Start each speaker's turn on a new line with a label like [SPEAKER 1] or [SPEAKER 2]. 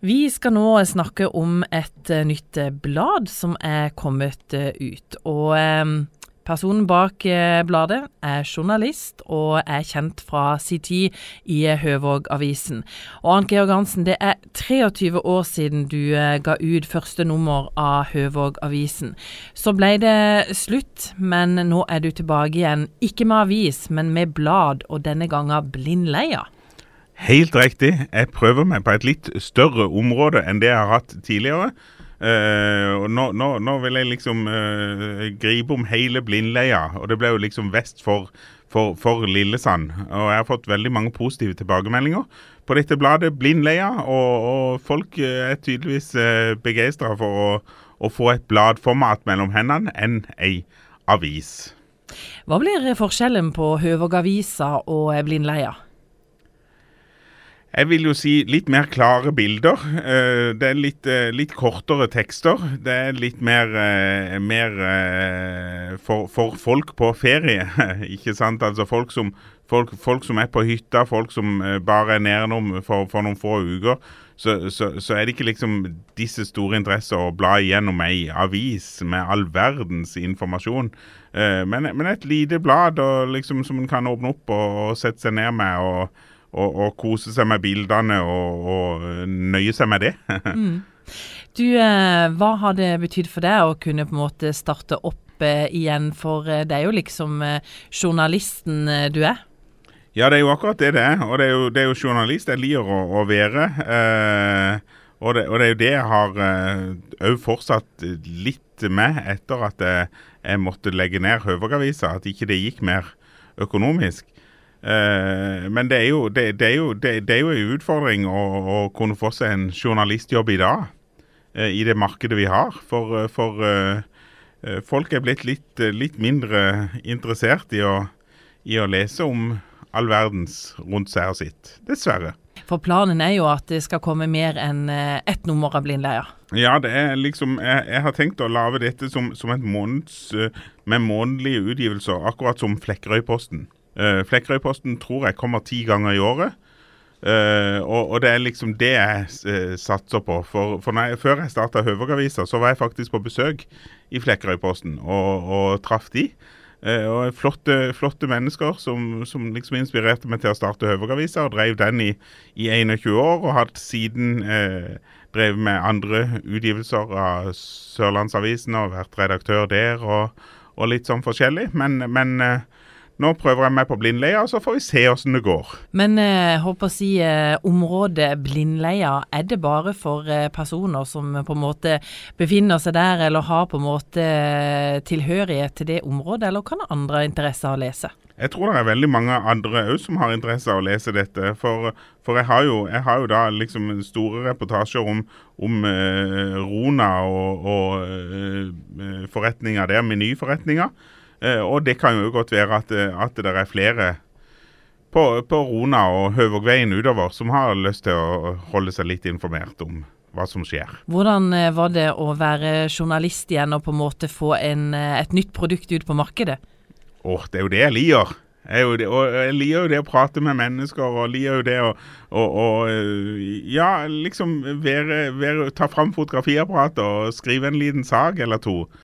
[SPEAKER 1] Vi skal nå snakke om et eh, nytt eh, blad som er kommet eh, ut. Og eh, personen bak bladet er journalist og er kjent fra sin tid i Høvåg-avisen. Og Arnt Georg Hansen, det er 23 år siden du ga ut første nummer av Høvåg-avisen. Så ble det slutt, men nå er du tilbake igjen. Ikke med avis, men med blad, og denne gangen Blindleia.
[SPEAKER 2] Helt riktig. Jeg prøver meg på et litt større område enn det jeg har hatt tidligere. Uh, og nå, nå, nå vil jeg liksom uh, gripe om hele Blindleia, og det ble jo liksom vest for, for, for Lillesand. Og jeg har fått veldig mange positive tilbakemeldinger på dette bladet Blindleia, og, og folk eh, er tydeligvis uh, begeistra for å, å, få et bladformat mellom hendene enn ei avis.
[SPEAKER 1] Hva blir forskjellen på Høvåg-avisa og Blindleia?
[SPEAKER 2] Jeg vil jo si litt mer klare bilder. Uh, det er litt, uh, litt, kortere tekster. Det er litt mer, uh, mer for, for, folk på ferie, ikke sant. Altså folk som, folk, folk som, er på hytta, folk som bare er nedom for, for noen få uker. Så, så, så, er det ikke liksom disse store interesser å bla igjennom ei avis med all verdens informasjon. Men, men, et lite blad liksom, som en kan åpne opp og, og sette seg ned med. og og, og, kose seg med bildene og, og nøye seg med det.
[SPEAKER 1] mm. Du, eh, hva har det betydd for deg å kunne på en måte starte opp eh, igjen, for eh, det er jo liksom eh, journalisten eh, du er?
[SPEAKER 2] Ja, det er jo akkurat det det er. Og det er jo, det er jo journalist jeg liker å, å være. Eh, og, det, og, det, er jo det jeg har òg fortsatt litt med etter at jeg, jeg måtte legge ned Høvåg-avisa. At ikke det gikk mer økonomisk. Uh, men det er jo, det, det er jo, det, det er jo en utfordring å, å, kunne få seg en journalistjobb i dag. Uh, I det markedet vi har. For, uh, for folk er blitt litt, litt mindre interessert i å, i å, lese om all verdens rundt seg og sitt. Dessverre.
[SPEAKER 1] For planen er jo at det skal komme mer enn ett nummer av Blindleia.
[SPEAKER 2] Ja, det er liksom Jeg, jeg har tenkt å lage dette som, som et måneds, med månedlige utgivelser, akkurat som Flekkerøy-posten. Uh, Flekkerøy-posten tror jeg kommer ti ganger i året. Uh, og, og, det er liksom det jeg uh, satser på. For, for jeg, Før jeg starta Høvåg-avisa, så var jeg faktisk på besøk i Flekkerøy-posten og, og, traff de. Uh, og flotte, flotte mennesker som, som, liksom inspirerte meg til å starte Høvåg-avisa. Og drev den i, i 21 år, og hatt siden drevet med andre utgivelser av Sørlandsavisen og vært redaktør der og, og litt sånn forskjellig. Men, men nå prøver jeg meg på blindleia, så får vi se åssen det går.
[SPEAKER 1] Men eh, håper å si eh, området blindleia, er det bare for eh, personer som på en måte befinner seg der, eller har på en måte tilhørighet til det området, eller kan andre ha interesse av å lese?
[SPEAKER 2] Jeg tror det er veldig mange andre òg som har interesse av å lese dette. For, for jeg, har jo, jeg, har jo, da liksom store reportasjer om, om eh, Rona og, og uh, forretninger der, menyforretninger. Eh, og det kan jo godt være at, eh, at det er flere på, på Rona og Høvågveien utover som har lyst til å holde seg litt informert om hva som skjer.
[SPEAKER 1] Hvordan eh, var det å være journalist igjen og på en måte få en, et nytt produkt ut på markedet?
[SPEAKER 2] Åh, det er jo det jeg liker. Jeg, det, og jeg liker jo det å prate med mennesker, og liker jo det å, å, å Ja, liksom være, være, ta fram fotografiapparatet og skrive en liten sak eller to.